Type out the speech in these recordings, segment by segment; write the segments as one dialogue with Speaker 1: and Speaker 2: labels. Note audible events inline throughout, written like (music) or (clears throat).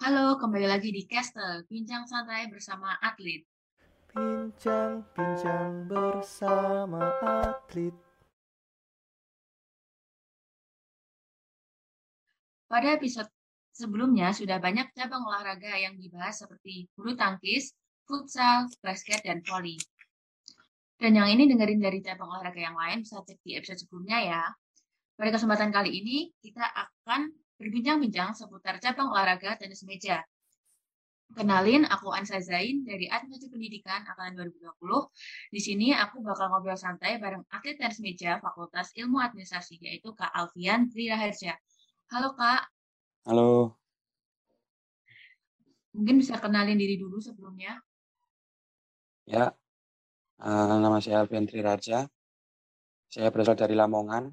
Speaker 1: Halo, kembali lagi di Castle, bincang santai bersama atlet.
Speaker 2: Bincang-bincang bersama atlet.
Speaker 1: Pada episode sebelumnya sudah banyak cabang olahraga yang dibahas seperti bulu tangkis, futsal, basket, dan voli. Dan yang ini dengerin dari cabang olahraga yang lain bisa cek di episode sebelumnya ya. Pada kesempatan kali ini kita akan berbincang-bincang seputar cabang olahraga tenis meja. Kenalin, aku Ansa Zain dari Administrasi Pendidikan Angkatan 2020. Di sini aku bakal ngobrol santai bareng atlet tenis meja Fakultas Ilmu Administrasi, yaitu Kak Alfian Triraharja. Halo Kak.
Speaker 3: Halo.
Speaker 1: Mungkin bisa kenalin diri dulu sebelumnya.
Speaker 3: Ya, Uh, nama saya Alfian Triraja. Saya berasal dari Lamongan.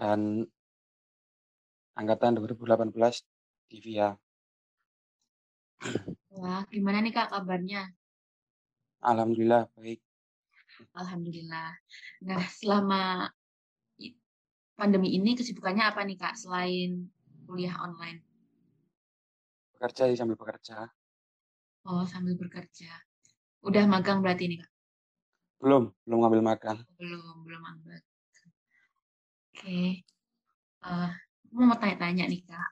Speaker 3: Dan angkatan 2018 di VIA.
Speaker 1: Wah, gimana nih Kak kabarnya?
Speaker 3: Alhamdulillah, baik.
Speaker 1: Alhamdulillah. Nah, selama pandemi ini kesibukannya apa nih Kak selain kuliah online?
Speaker 3: Bekerja sambil bekerja.
Speaker 1: Oh, sambil bekerja. Udah magang berarti nih, Kak?
Speaker 3: Belum, belum ngambil magang.
Speaker 1: Belum, belum magang. Oke. Uh, mau tanya-tanya nih, Kak.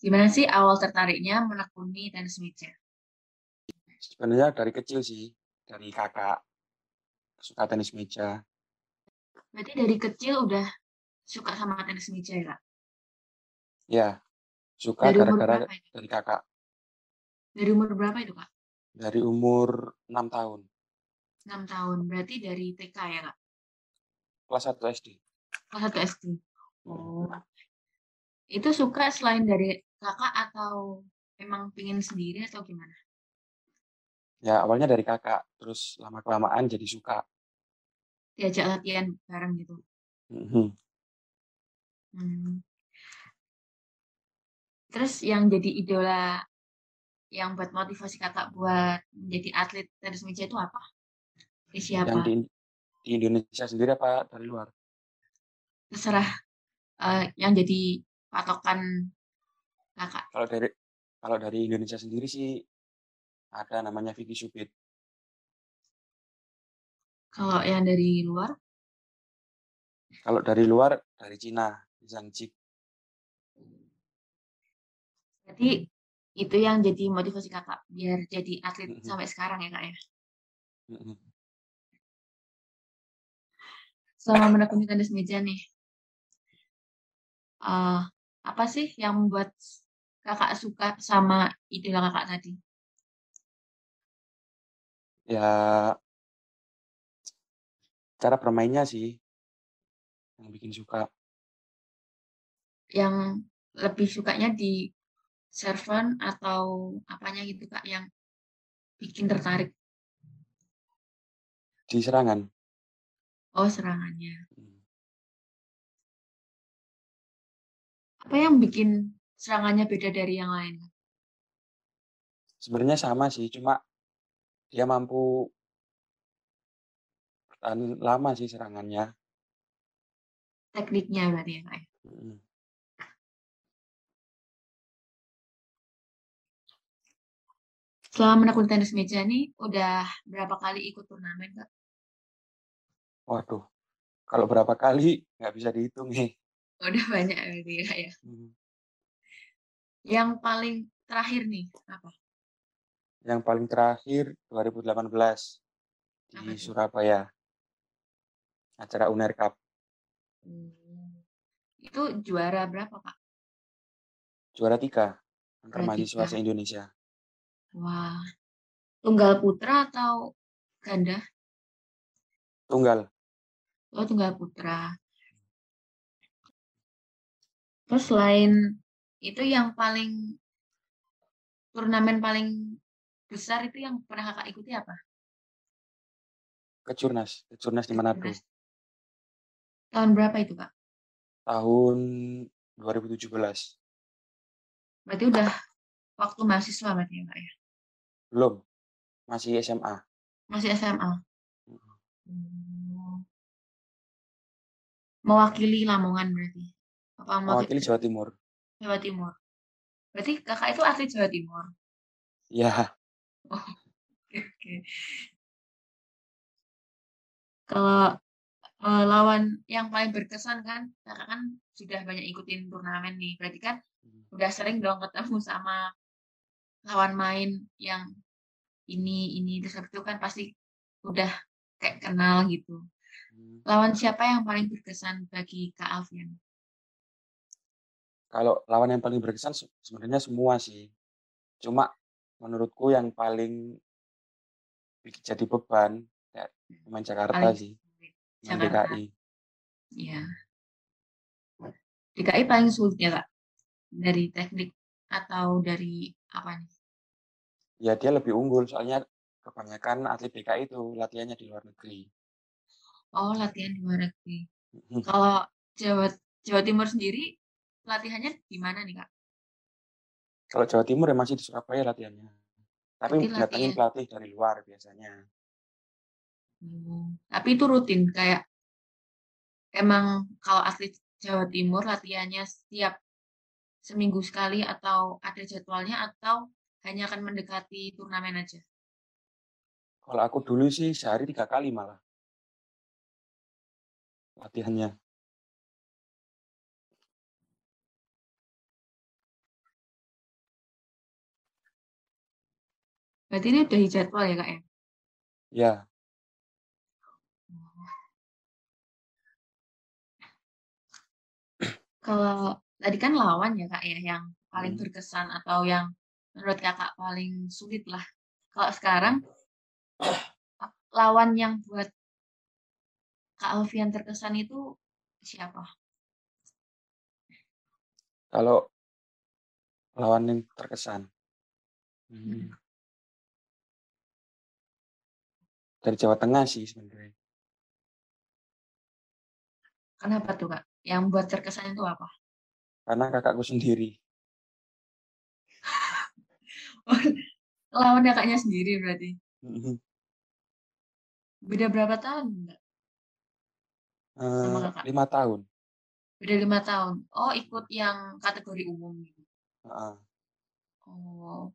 Speaker 1: Gimana sih awal tertariknya menekuni tenis meja?
Speaker 3: Sebenarnya dari kecil sih, dari kakak suka tenis meja.
Speaker 1: Berarti dari kecil udah suka sama tenis meja ya, Kak?
Speaker 3: Ya, suka gara-gara dari kakak.
Speaker 1: Dari umur berapa itu, Kak?
Speaker 3: Dari umur 6 tahun.
Speaker 1: 6 tahun. Berarti dari TK ya, Kak?
Speaker 3: Kelas 1 SD.
Speaker 1: Kelas 1 SD. Oh. Itu suka selain dari kakak atau emang pingin sendiri atau gimana?
Speaker 3: Ya, awalnya dari kakak. Terus lama-kelamaan jadi suka.
Speaker 1: Diajak latihan bareng gitu?
Speaker 3: Mm -hmm.
Speaker 1: hmm. Terus yang jadi idola yang buat motivasi kakak buat menjadi atlet tenis meja itu apa? Di siapa?
Speaker 3: Yang di, di Indonesia sendiri apa dari luar?
Speaker 1: Terserah uh, yang jadi patokan kakak.
Speaker 3: Kalau dari kalau dari Indonesia sendiri sih ada namanya Vicky Subit.
Speaker 1: Kalau yang dari luar?
Speaker 3: Kalau dari luar dari Cina, Zhang Jik.
Speaker 1: Berarti itu yang jadi motivasi kakak biar jadi atlet mm -hmm. sampai sekarang ya kak ya mm -hmm. selama menekuni tenis meja nih uh, apa sih yang membuat kakak suka sama idola kakak tadi
Speaker 3: ya cara bermainnya sih yang bikin suka
Speaker 1: yang lebih sukanya di servant atau apanya gitu kak yang bikin tertarik?
Speaker 3: Di serangan.
Speaker 1: Oh serangannya. Apa yang bikin serangannya beda dari yang lain?
Speaker 3: Sebenarnya sama sih, cuma dia mampu bertahan lama sih serangannya.
Speaker 1: Tekniknya berarti ya kak? Ya? Hmm. Selama menekuni tenis meja nih, udah berapa kali ikut turnamen, Kak?
Speaker 3: Waduh, kalau berapa kali nggak bisa dihitung nih.
Speaker 1: Udah banyak berarti ya. ya. Hmm. Yang paling terakhir nih, apa?
Speaker 3: Yang paling terakhir 2018 di apa Surabaya. Acara UNER Cup.
Speaker 1: Hmm. Itu juara berapa, Kak?
Speaker 3: Juara tiga, antar mahasiswa se-Indonesia.
Speaker 1: Wah. Tunggal putra atau ganda?
Speaker 3: Tunggal.
Speaker 1: Oh, tunggal putra. Terus selain itu yang paling turnamen paling besar itu yang pernah kakak ikuti apa?
Speaker 3: Kecurnas, Kecurnas di Manado.
Speaker 1: Tahun berapa itu kak?
Speaker 3: Tahun 2017.
Speaker 1: Berarti udah waktu mahasiswa berarti ya kak ya?
Speaker 3: Belum. Masih SMA.
Speaker 1: Masih SMA. Hmm. Mewakili Lamongan berarti.
Speaker 3: Apa mewakili, mewakili Jawa Timur.
Speaker 1: Jawa Timur. Berarti kakak itu atlet Jawa Timur.
Speaker 3: Ya,
Speaker 1: Oh, oke. Kalau eh, lawan yang paling berkesan kan, kakak kan sudah banyak ikutin turnamen nih. Berarti kan udah sering dong ketemu sama lawan main yang ini ini terus itu kan pasti udah kayak kenal gitu.
Speaker 3: hmm,
Speaker 1: Lawan siapa yang paling berkesan bagi Kak Alfian?
Speaker 3: Kalau lawan yang paling berkesan se- sebenarnya semua sih. Cuma menurutku yang paling jadi beban kayak pemain Jakarta
Speaker 1: Paling
Speaker 3: sih,
Speaker 1: Jakarta.
Speaker 3: DKI.
Speaker 1: Iya. DKI paling sulit ya Kak? Dari teknik atau dari apa nih?
Speaker 3: Ya dia lebih unggul soalnya kebanyakan atlet DKI itu latihannya di luar negeri.
Speaker 1: Oh, latihan di luar negeri. Kalau Jawa Jawa Timur sendiri latihannya di mana nih Kak?
Speaker 3: Kalau Jawa Timur ya masih di Surabaya latihannya. Tapi datangin pelatih dari luar biasanya.
Speaker 1: Hmm, Tapi itu rutin kayak emang kalau atlet Jawa Timur latihannya setiap seminggu sekali atau ada jadwalnya atau hanya akan mendekati turnamen aja.
Speaker 3: Kalau aku dulu sih sehari tiga kali malah latihannya.
Speaker 1: Berarti ini udah jadwal ya Kak ya?
Speaker 3: Ya,
Speaker 1: Kalau tadi kan lawan ya Kak ya yang paling
Speaker 3: Hmm.
Speaker 1: berkesan atau yang menurut Kakak paling sulit lah. Kalau sekarang lawan yang buat Kak Alfian terkesan itu siapa?
Speaker 3: kalau lawan yang terkesan. Hmm. Dari Jawa Tengah sih sebenarnya.
Speaker 1: Kenapa tuh Kak? Yang buat terkesan itu apa?
Speaker 3: Karena kakakku sendiri. (laughs)
Speaker 1: Lawan kakaknya sendiri berarti.
Speaker 3: Mhm.
Speaker 1: Beda berapa tahun kakak?
Speaker 3: lima tahun.
Speaker 1: Beda lima tahun. Oh, ikut yang kategori umum gitu.
Speaker 3: Heeh.
Speaker 1: Oh,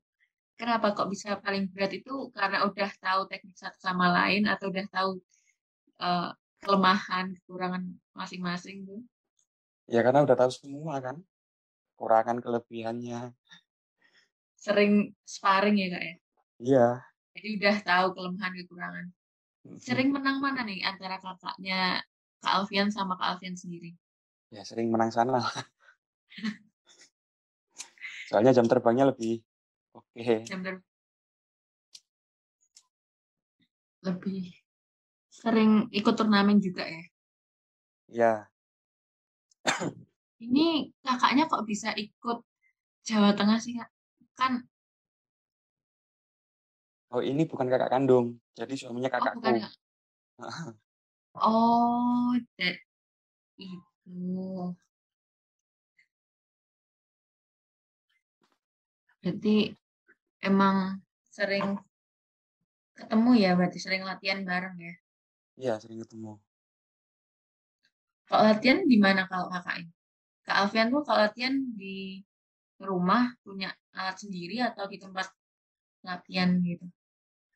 Speaker 1: kenapa kok bisa paling berat itu karena udah tahu teknik satu sama lain atau udah tahu eh, kelemahan, kekurangan masing-masing tuh?
Speaker 3: Ya karena udah tahu semua kan. Kurangan kelebihannya.
Speaker 1: Sering sparring ya Kak ya?
Speaker 3: Iya.
Speaker 1: Jadi udah tahu kelemahan, kekurangan. Sering menang mana nih antara kakaknya Kak Alfian sama Kak Alfian sendiri?
Speaker 3: Ya sering menang sana. (laughs) Soalnya jam terbangnya lebih oke.
Speaker 1: Ber- lebih sering ikut turnamen juga ya?
Speaker 3: Ya,
Speaker 1: Ini kakaknya kok bisa ikut Jawa Tengah sih Kak? Kan,
Speaker 3: oh ini bukan kakak kandung. Jadi suaminya
Speaker 1: oh bukan
Speaker 3: kakakku.
Speaker 1: Kak. Oh, da- itu. Berarti emang sering ketemu ya, berarti sering latihan bareng ya.
Speaker 3: Iya, sering ketemu.
Speaker 1: Kalau latihan di mana kalau kakak ini? Kak Alfian tuh kalau latihan di rumah punya alat sendiri atau di tempat latihan gitu?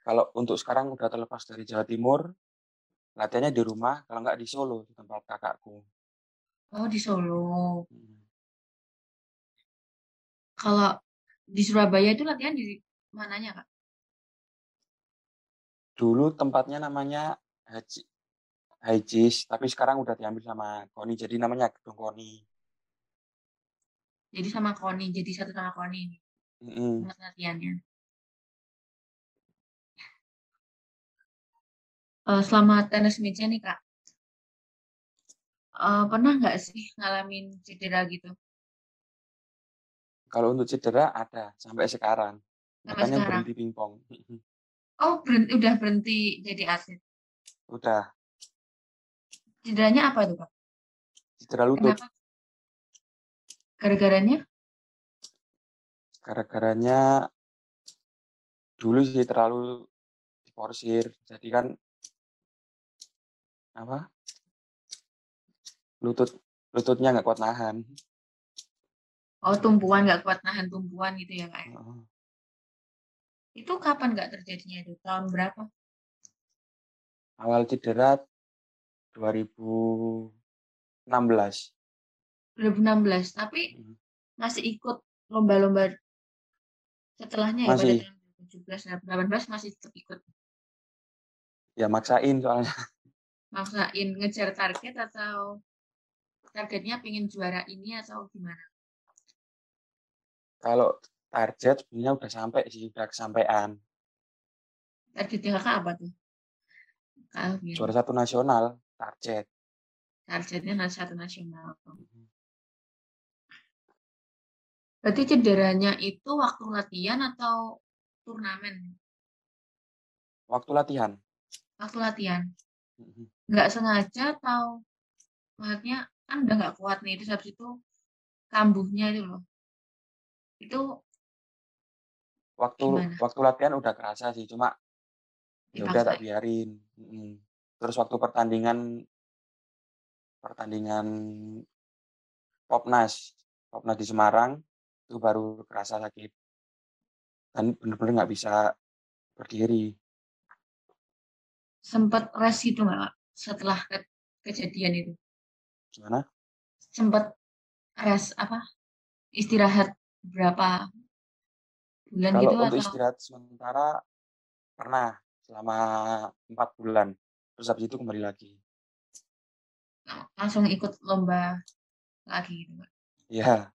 Speaker 3: Kalau untuk sekarang udah terlepas dari Jawa Timur, latihannya di rumah, kalau nggak di Solo, di tempat kakakku.
Speaker 1: Oh, di Solo.
Speaker 3: Hmm.
Speaker 1: Kalau di Surabaya itu latihan di mananya, Kak?
Speaker 3: Dulu tempatnya namanya Haji, Hajis, tapi sekarang udah diambil sama Koni, jadi namanya Gedung Koni.
Speaker 1: Jadi sama Koni, jadi satu sama Koni ini
Speaker 3: Mm-mm.
Speaker 1: tempat latihannya. Eh, selama tenis meja nih, Kak, eh, pernah nggak sih ngalamin cedera gitu
Speaker 3: Kalau untuk cedera ada sampai sekarang,
Speaker 1: sampai
Speaker 3: makanya
Speaker 1: sekarang?
Speaker 3: berhenti pingpong.
Speaker 1: Oh, berhenti, udah berhenti jadi atlet.
Speaker 3: Udah,
Speaker 1: Cederanya apa tuh, Kak?
Speaker 3: cedera lutut.
Speaker 1: Kenapa? Gara-garanya?
Speaker 3: Gara-garanya dulu sih terlalu diporsir, jadi kan apa? Lutut lututnya nggak kuat nahan.
Speaker 1: Oh, tumpuan nggak kuat nahan tumpuan gitu ya, Kak?
Speaker 3: Heeh.
Speaker 1: Itu kapan nggak terjadinya itu? Tahun berapa?
Speaker 3: Awal cedera 2016.
Speaker 1: 2016. Tapi
Speaker 3: Mhm.
Speaker 1: masih ikut lomba-lomba setelahnya ya pada
Speaker 3: Masih.
Speaker 1: tahun 2017 dan 18 masih tetap ikut.
Speaker 3: Ya maksain soalnya. (laughs)
Speaker 1: Maksain ngejar target atau targetnya pengen juara ini atau gimana?
Speaker 3: Kalau target sebenarnya udah sampai sih, udah kesampaian.
Speaker 1: Targetnya kakak apa tuh? Kak Alfian.
Speaker 3: Juara satu nasional, target.
Speaker 1: Targetnya satu nasional.
Speaker 3: Mhm.
Speaker 1: Berarti cederanya itu waktu latihan atau turnamen?
Speaker 3: Waktu latihan.
Speaker 1: Waktu latihan.
Speaker 3: Mhm.
Speaker 1: Nggak sengaja atau maksudnya kan udah nggak kuat nih, terus habis itu kambuhnya itu loh. Itu
Speaker 3: Waktu
Speaker 1: Gimana?
Speaker 3: waktu latihan udah kerasa sih, cuma ya udah tak biarin. Terus waktu pertandingan pertandingan Popnas, Popnas di Semarang itu baru kerasa sakit. Dan bener-bener nggak bisa berdiri.
Speaker 1: Sempet rest gitu nggak? Setelah ke- kejadian itu?
Speaker 3: Gimana?
Speaker 1: Sempet rest apa? Istirahat berapa bulan
Speaker 3: Kalau
Speaker 1: gitu
Speaker 3: untuk
Speaker 1: atau
Speaker 3: istirahat sementara pernah selama empat bulan. Terus habis itu kembali lagi.
Speaker 1: langsung ikut lomba lagi gitu Kak?
Speaker 3: Ya,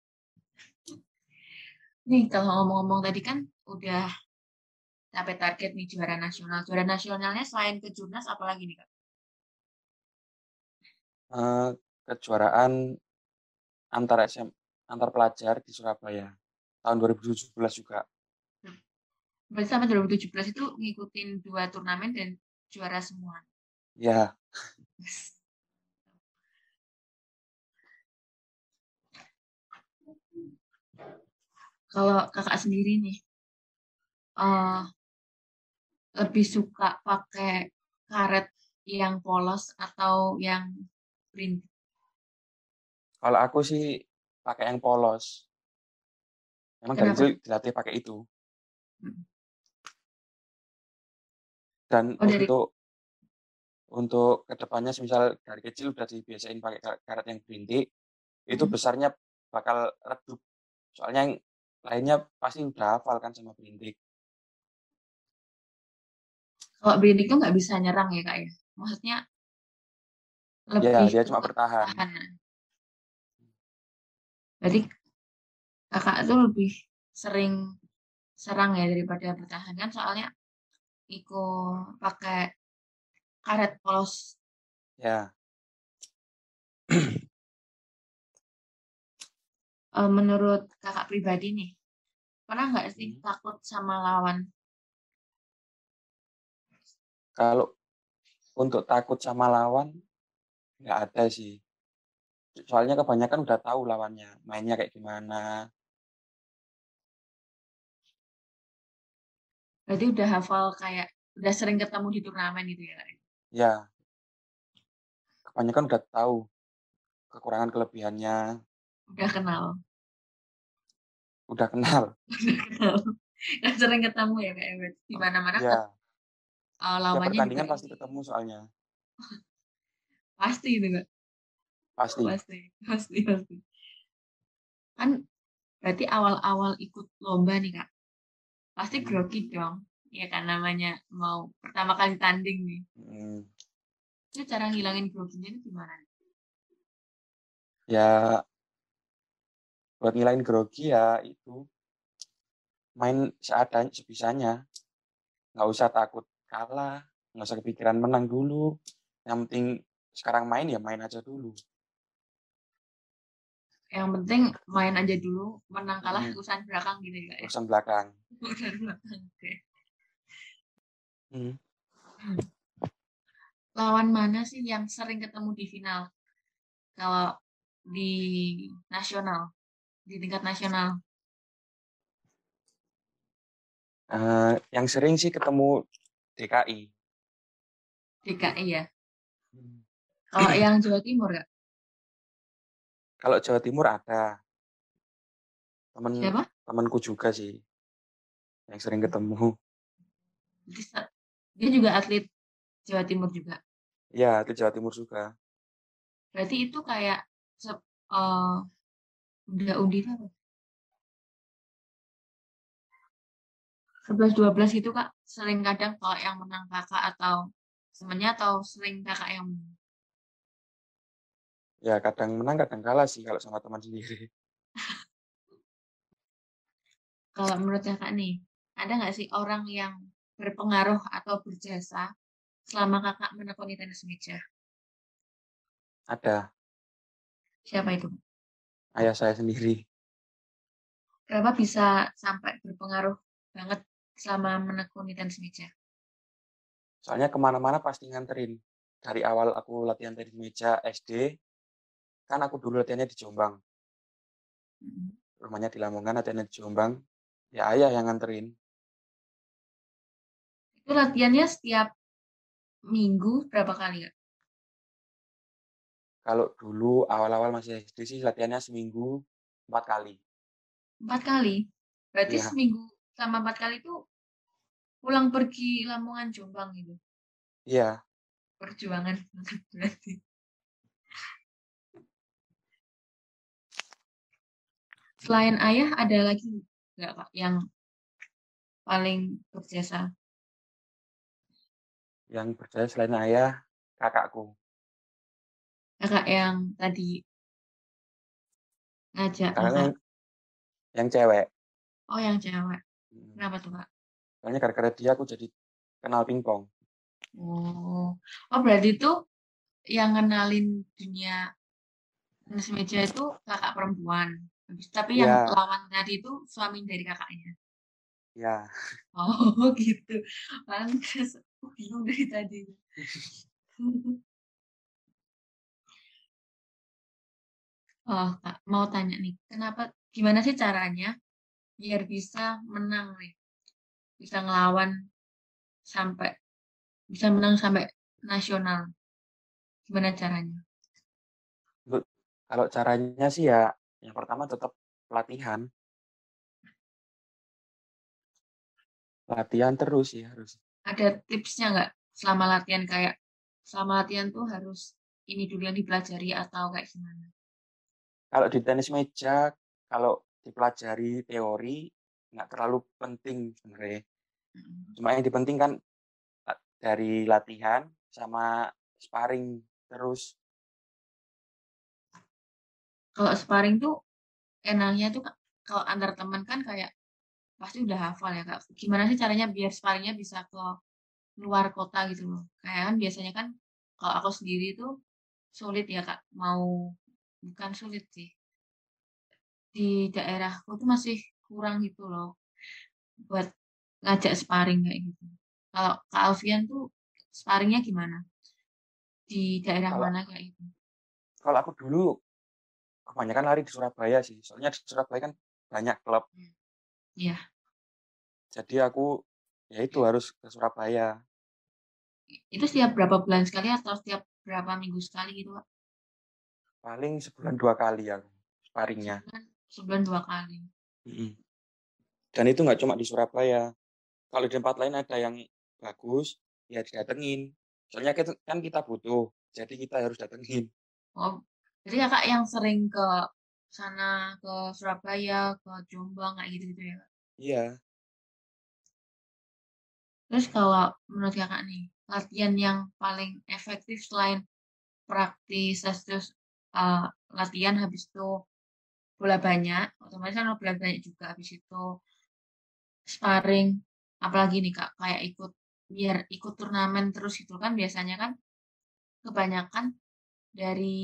Speaker 1: Nih kalau ngomong-ngomong tadi kan udah sampai target nih juara nasional. Juara nasionalnya selain kejurnas apalagi nih Kak?
Speaker 3: eh, kejuaraan antar SM, antar pelajar di Surabaya tahun 2017 juga.
Speaker 1: Berarti sampai 2017 itu ngikutin dua turnamen dan juara semua.
Speaker 3: Ya,
Speaker 1: Kalau kakak sendiri nih, eh lebih suka pakai karet yang polos atau yang print?
Speaker 3: kalau aku sih pakai yang polos. Memang dari kecil dilatih pakai itu.
Speaker 1: Hmm.
Speaker 3: Dan
Speaker 1: Oh dari
Speaker 3: untuk untuk ke depannya, misal dari kecil udah dibiasain pakai ka- karet yang berintik, itu
Speaker 1: Hmm.
Speaker 3: besarnya bakal redup. Soalnya yang lainnya pasti udah hafal kan sama berintik.
Speaker 1: kalau berintik tuh nggak bisa nyerang ya kak ya? Maksudnya
Speaker 3: Ya,
Speaker 1: lebih
Speaker 3: dia
Speaker 1: ke
Speaker 3: cuma bertahan.
Speaker 1: pertahanan. Berarti kakak tuh lebih sering serang ya daripada bertahan kan soalnya ikut pakai karet polos.
Speaker 3: Ya,
Speaker 1: Eh, menurut kakak pribadi nih, pernah nggak sih
Speaker 3: Hmm.
Speaker 1: takut sama lawan?
Speaker 3: kalau untuk takut sama lawan nggak ada sih. Soalnya kebanyakan udah tahu lawannya, mainnya kayak gimana.
Speaker 1: Berarti udah hafal kayak udah sering ketemu di turnamen gitu ya?
Speaker 3: Ya, kebanyakan udah tahu kekurangan kelebihannya,
Speaker 1: Udah kenal,
Speaker 3: udah kenal. (laughs)
Speaker 1: udah kenal. Kan sering ketemu ya kak ya? Di mana-mana
Speaker 3: Ya,
Speaker 1: ket- eh,
Speaker 3: tiap
Speaker 1: lawannya juga
Speaker 3: pertandingan pasti
Speaker 1: ini.
Speaker 3: ketemu soalnya. (laughs)
Speaker 1: Pasti gitu kak?
Speaker 3: Pasti.
Speaker 1: Pasti, pasti, (laughs) pasti. Kan berarti awal-awal ikut lomba nih kak, pasti
Speaker 3: Hmm.
Speaker 1: grogi dong. Ya kan namanya mau pertama kali tanding nih.
Speaker 3: Hmm.
Speaker 1: Itu cara ngilangin groginya itu gimana?
Speaker 3: Ya, buat ngilangin grogi ya itu main seadanya, sebisanya. Nggak usah takut kalah, nggak usah kepikiran menang dulu. Yang penting sekarang main ya main aja dulu.
Speaker 1: Yang penting main aja dulu, menang kalah
Speaker 3: Hmm.
Speaker 1: urusan belakang gitu ya?
Speaker 3: Urusan belakang. (laughs)
Speaker 1: Urusan belakang, oke.
Speaker 3: Hmm.
Speaker 1: Lawan mana sih yang sering ketemu di final? Kalau di nasional, di tingkat nasional.
Speaker 3: Eh, yang sering sih ketemu DKI.
Speaker 1: DKI ya.
Speaker 3: Hmm.
Speaker 1: Kalau yang Jawa Timur ya?
Speaker 3: Kalau Jawa Timur ada. Temen
Speaker 1: Siapa?
Speaker 3: temanku juga sih yang sering ketemu.
Speaker 1: Berarti sa- Dia juga atlet Jawa Timur juga.
Speaker 3: Iya, itu Jawa Timur juga.
Speaker 1: Berarti itu kayak se- eh, undi-undi itu apa? 11-12 gitu kak, sering kadang kalau yang menang kakak atau temennya atau sering kakak yang menang?
Speaker 3: Ya kadang menang kadang kalah sih kalau sama teman sendiri.
Speaker 1: Kalau menurut kakak nih, ada nggak sih orang yang berpengaruh atau berjasa selama kakak menekuni tenis meja?
Speaker 3: Ada
Speaker 1: Siapa itu?
Speaker 3: ayah saya sendiri.
Speaker 1: Kenapa bisa sampai berpengaruh banget selama menekuni tenis meja?
Speaker 3: Soalnya ke mana-mana pasti nganterin. Dari awal aku latihan tenis meja SD, kan aku dulu latihannya di Jombang.
Speaker 1: Mm.
Speaker 3: Rumahnya di Lamongan, latihannya di Jombang. Ya ayah yang nganterin.
Speaker 1: Itu latihannya setiap minggu berapa kali kak?
Speaker 3: Kalau dulu awal-awal masih SD sih latihannya seminggu empat kali.
Speaker 1: Empat kali. Berarti
Speaker 3: Iya.
Speaker 1: seminggu sama empat kali itu pulang pergi Lamongan Jombang gitu.
Speaker 3: Iya,
Speaker 1: Perjuangan berarti. Selain ayah ada lagi nggak kak yang paling berjasa?
Speaker 3: yang percaya selain ayah, kakakku.
Speaker 1: Kakak yang tadi ngajak kakak.
Speaker 3: yang, yang cewek.
Speaker 1: Oh yang cewek.
Speaker 3: Hmm.
Speaker 1: Kenapa tuh kak?
Speaker 3: Soalnya gara-gara dia aku jadi kenal pingpong.
Speaker 1: Oh, oh berarti itu yang ngenalin dunia tenis meja itu kakak perempuan. Tapi yang
Speaker 3: Iya.
Speaker 1: lawan tadi itu suami dari kakaknya.
Speaker 3: Ya, (laughs)
Speaker 1: Oh gitu. Pantes. (laughs) Aku bingung dari tadi. (laughs) Oh, Kak, mau tanya nih, kenapa, gimana sih caranya biar bisa menang nih? Bisa ngelawan sampai, bisa menang sampai nasional. Gimana caranya?
Speaker 3: kalau caranya sih ya, yang pertama tetap latihan. Latihan terus ya harus.
Speaker 1: Ada tipsnya nggak selama latihan kayak, selama latihan tuh harus ini dulu yang dipelajari atau kayak gimana?
Speaker 3: Kalau di tenis meja, kalau dipelajari teori, nggak terlalu penting sebenarnya.
Speaker 1: Mm.
Speaker 3: Cuma yang dipenting kan dari latihan sama sparring terus.
Speaker 1: Kalau sparring tuh enaknya tuh kalau antar teman kan kayak pasti udah hafal ya kak. Gimana sih caranya biar sparringnya bisa ke luar kota gitu loh. Kayak kan biasanya kan kalau aku sendiri tuh sulit ya kak. Mau bukan sulit sih. Di daerahku tuh masih kurang gitu loh buat ngajak sparring kayak gitu. Kalau Kak Alfian tuh sparringnya gimana? Di daerah
Speaker 3: Kalau
Speaker 1: mana kayak gitu?
Speaker 3: kalau aku dulu kebanyakan lari di Surabaya sih. Soalnya di Surabaya kan banyak klub.
Speaker 1: Iya.
Speaker 3: Jadi aku ya itu harus ke Surabaya.
Speaker 1: Itu setiap berapa bulan sekali atau setiap berapa minggu sekali gitu kak?
Speaker 3: Paling sebulan dua kali aku sparringnya.
Speaker 1: Sebulan, sebulan dua kali.
Speaker 3: Mm-mm. Dan itu nggak cuma di Surabaya. Kalau di tempat lain ada yang bagus, ya didatengin. Soalnya kita, kan kita butuh, jadi kita harus datengin.
Speaker 1: Oh, jadi kakak yang sering ke sana, ke Surabaya, ke Jombang, kayak gitu-gitu ya, Kak?
Speaker 3: Iya,
Speaker 1: Terus kalau menurut kakak nih, latihan yang paling efektif selain praktis, terus uh, latihan habis itu bola banyak, otomatis kan bola banyak juga habis itu sparring, apalagi nih kak, kayak ikut biar ikut turnamen terus gitu kan biasanya kan kebanyakan dari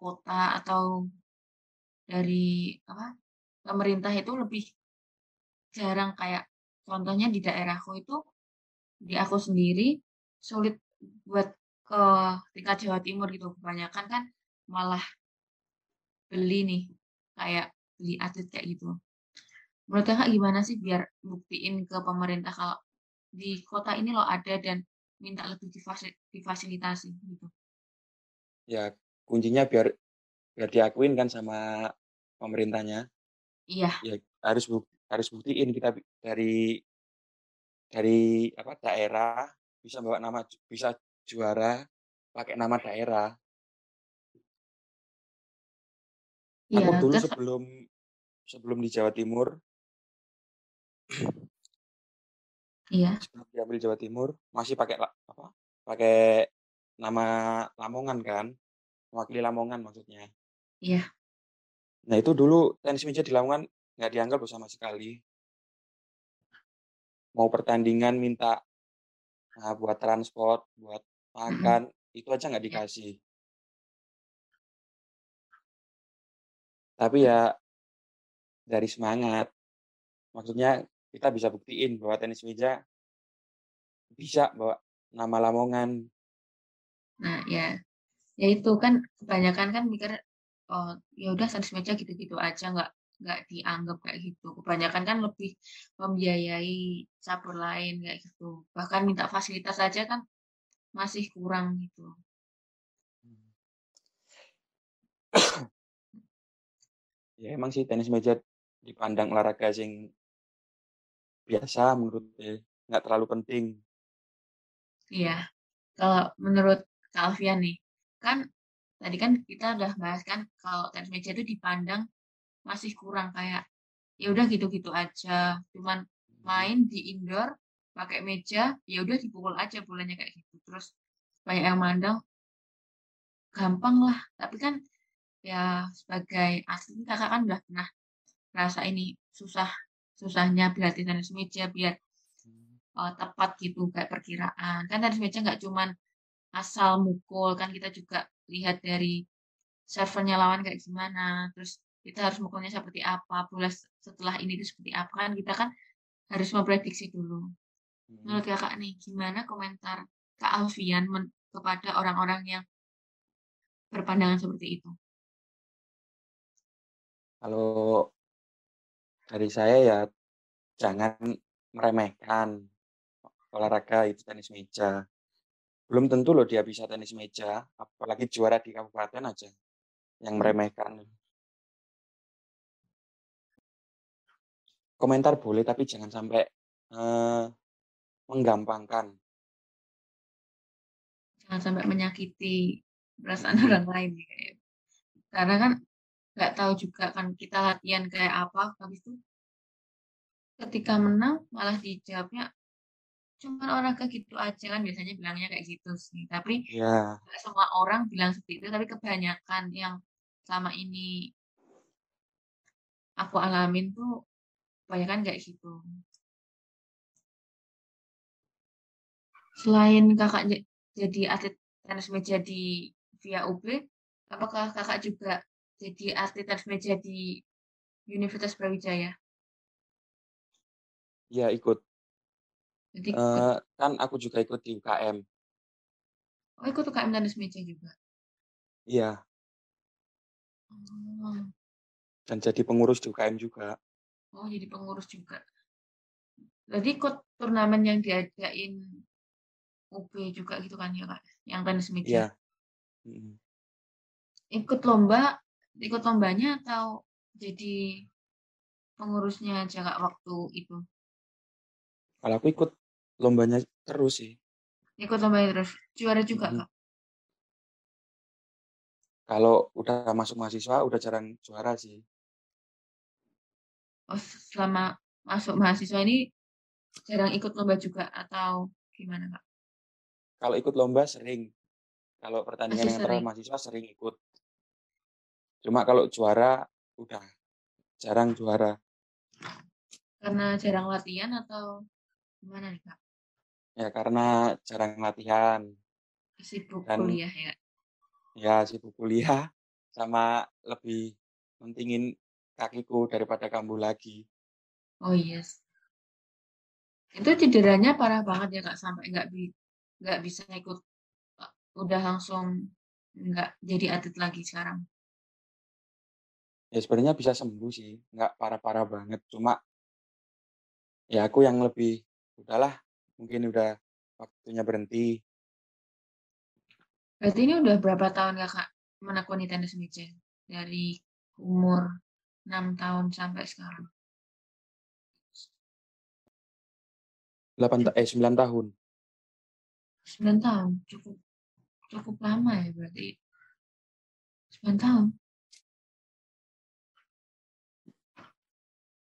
Speaker 1: kota atau dari apa pemerintah itu lebih jarang kayak contohnya di daerahku itu di aku sendiri sulit buat ke tingkat Jawa Timur gitu. Kebanyakan kan malah beli nih kayak beli atlet kayak gitu. Menurut kakak gimana sih biar buktiin ke pemerintah kalau di kota ini loh ada dan minta lebih difasi- difasilitasi gitu
Speaker 3: ya kuncinya biar biar diakuin kan sama pemerintahnya.
Speaker 1: Iya.
Speaker 3: Ya harus bu harus buktiin kita dari dari apa daerah bisa bawa nama bisa juara pakai nama daerah. Aku
Speaker 1: Iya,
Speaker 3: dulu
Speaker 1: terus
Speaker 3: sebelum sebelum di Jawa Timur
Speaker 1: Iya.
Speaker 3: sebelum diambil Jawa Timur masih pakai apa? Pakai nama Lamongan kan? Mewakili Lamongan maksudnya.
Speaker 1: Iya.
Speaker 3: Nah, itu dulu tenis meja di Lamongan nggak dianggap loh sama sekali. Mau pertandingan minta nah, buat transport, buat makan, itu aja nggak
Speaker 1: Iya.
Speaker 3: dikasih. Tapi ya dari semangat. Maksudnya kita bisa buktiin bahwa tenis meja bisa bawa nama Lamongan.
Speaker 1: Nah, ya. Ya itu kan kebanyakan kan mikir oh ya udah tenis meja gitu-gitu aja nggak nggak dianggap kayak gitu. Kebanyakan kan lebih membiayai cabur lain kayak gitu. Bahkan minta fasilitas aja kan masih kurang gitu.
Speaker 3: Ya emang sih tenis meja dipandang olahraga sing biasa menurut nggak terlalu penting.
Speaker 1: Iya. Kalau menurut Kak Alfian nih, kan tadi kan kita udah bahas kan kalau tenis meja itu dipandang masih kurang kayak ya udah gitu-gitu aja, cuman main di indoor pakai meja, ya udah dipukul aja bolanya kayak gitu. Terus banyak yang mandang gampang lah, tapi kan ya sebagai asli kakak kan udah pernah rasa ini susah susahnya berlatih tenis meja biar uh, tepat gitu kayak perkiraan. Kan tenis meja nggak cuman asal mukul kan kita juga lihat dari servernya lawan kayak gimana terus kita harus mukulnya seperti apa bola setelah ini itu seperti apa kan kita kan harus memprediksi dulu. Menurut kakak nih gimana komentar Kak Alfian kepada orang-orang yang berpandangan seperti itu?
Speaker 3: Kalau dari saya ya jangan meremehkan olahraga itu tenis meja. Belum tentu loh dia bisa tenis meja, apalagi juara di kabupaten aja yang meremehkan. Komentar boleh tapi jangan sampai uh, menggampangkan.
Speaker 1: Jangan sampai menyakiti perasaan hmm. orang lain ya. Karena kan nggak tahu juga kan kita latihan kayak apa habis itu ketika menang malah dijawabnya cuma olahraga gitu aja kan biasanya bilangnya kayak gitu sih tapi
Speaker 3: yeah.
Speaker 1: semua orang bilang seperti itu tapi kebanyakan yang selama ini aku alamin tuh kebanyakan kayak gitu selain kakak jadi atlet tenis meja di via UB apakah kakak juga jadi atlet tenis meja di Universitas Brawijaya?
Speaker 3: Iya ikut. Jadi ikut. Uh, kan aku juga ikut di UKM.
Speaker 1: Oh ikut UKM tenis meja juga?
Speaker 3: Iya. Oh. Dan jadi pengurus di UKM juga.
Speaker 1: Oh jadi pengurus juga. Jadi ikut turnamen yang diadain UB juga gitu kan ya kak? Yang tenis meja?
Speaker 3: Iya.
Speaker 1: Ikut lomba ikut lombanya atau jadi pengurusnya aja kak waktu itu?
Speaker 3: Kalau aku ikut lombanya terus sih.
Speaker 1: Ikut lombanya terus, juara juga
Speaker 3: hmm.
Speaker 1: kak?
Speaker 3: Kalau udah masuk mahasiswa udah jarang juara sih.
Speaker 1: Oh selama masuk mahasiswa ini jarang ikut lomba juga atau gimana kak?
Speaker 3: Kalau ikut lomba sering. Kalau pertandingan yang antara mahasiswa sering ikut. Cuma kalau juara udah jarang juara.
Speaker 1: Karena jarang latihan atau gimana nih kak?
Speaker 3: Ya karena jarang latihan.
Speaker 1: Sibuk Dan, kuliah ya?
Speaker 3: Ya sibuk kuliah (laughs) sama lebih mentingin kakiku daripada kambuh lagi.
Speaker 1: Oh yes. Itu cederanya parah banget ya kak sampai nggak bi nggak bisa ikut udah langsung nggak jadi atlet lagi sekarang.
Speaker 3: Ya sebenarnya bisa sembuh sih, nggak parah-parah banget. Cuma ya aku yang lebih udahlah, mungkin udah waktunya berhenti.
Speaker 1: Berarti ini udah berapa tahun kakak menekuni tenis meja? Dari umur 6 tahun sampai sekarang.
Speaker 3: 8 ta- eh 9 tahun.
Speaker 1: 9 tahun, cukup cukup lama ya berarti. 9 tahun.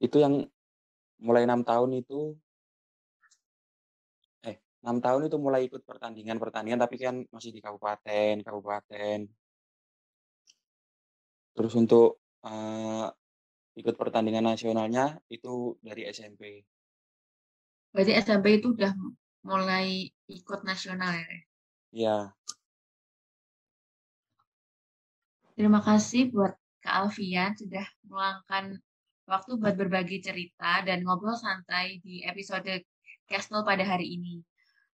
Speaker 3: Itu yang mulai enam tahun itu 6 tahun itu mulai ikut pertandingan-pertandingan tapi kan masih di kabupaten, kabupaten. Terus untuk eh, ikut pertandingan nasionalnya itu dari SMP.
Speaker 1: Berarti SMP itu udah mulai ikut nasional ya.
Speaker 3: Iya,
Speaker 1: Terima kasih buat Kak Alfian sudah meluangkan waktu buat berbagi cerita dan ngobrol santai di episode Castle pada hari ini.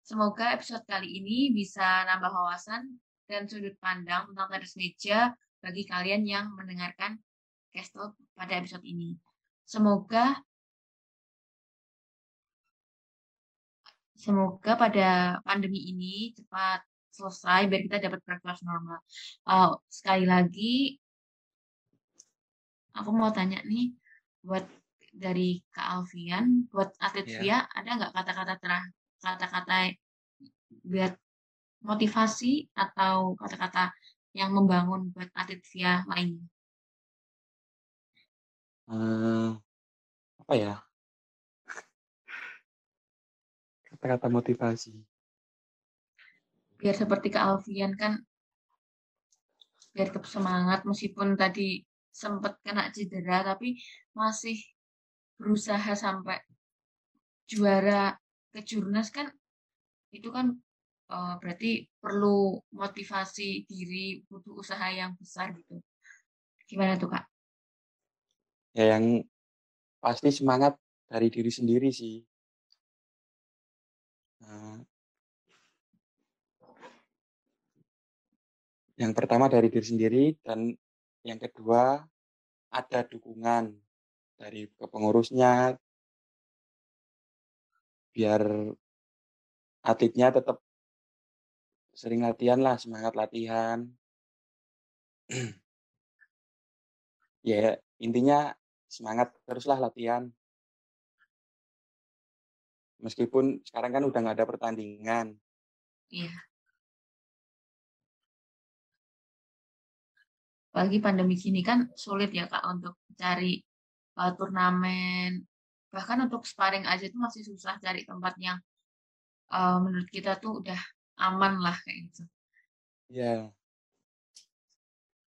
Speaker 1: Semoga episode kali ini bisa nambah wawasan dan sudut pandang tentang tenis meja bagi kalian yang mendengarkan Castle pada episode ini. Semoga semoga pada pandemi ini cepat selesai biar kita dapat beraktivitas normal. Oh, sekali lagi, aku mau tanya nih, buat dari Kak Alfian, buat atlet
Speaker 3: Iya.
Speaker 1: Via, ada nggak kata-kata terah, kata-kata buat motivasi atau kata-kata yang membangun buat atlet Via lainnya?
Speaker 3: Eh, apa ya? (laughs) Kata-kata motivasi.
Speaker 1: Biar seperti Kak Alfian kan, biar tetap semangat meskipun tadi sempat kena cedera, tapi masih berusaha sampai juara kejurnas kan itu kan eh, berarti perlu motivasi diri, butuh usaha yang besar gitu. Gimana tuh Kak?
Speaker 3: Ya yang pasti semangat dari diri sendiri sih. Nah, yang pertama dari diri sendiri dan yang kedua ada dukungan dari kepengurusnya biar atletnya tetap sering latihan lah, semangat latihan. (clears throat) Ya, intinya semangat teruslah latihan. Meskipun sekarang kan udah nggak ada pertandingan.
Speaker 1: Iya. Apalagi pandemi gini kan sulit ya Kak untuk cari eh, turnamen. Bahkan untuk sparring aja itu masih susah cari tempat yang eh, menurut kita tuh udah aman lah kayak gitu.
Speaker 3: Ya,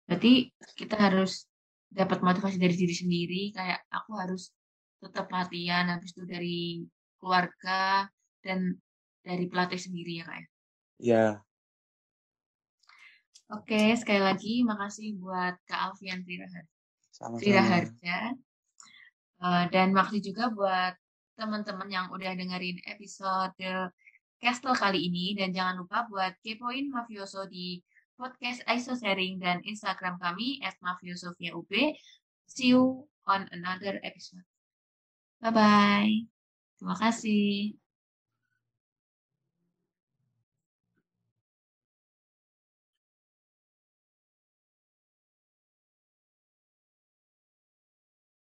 Speaker 1: Berarti kita harus dapat motivasi dari diri sendiri, kayak aku harus tetap latihan, habis itu dari keluarga dan dari pelatih sendiri ya Kak ya.
Speaker 3: ya,
Speaker 1: Oke, sekali lagi makasih buat Kak Alfian Triraharja.
Speaker 3: sama-sama.
Speaker 1: Triraharja. Eh, dan makasih juga buat teman-teman yang udah dengerin episode Castle kali ini. Dan jangan lupa buat kepoin Mafioso di podcast ISO Sharing dan Instagram kami at mafiosofiaub. See you on another episode. Bye-bye. Terima kasih.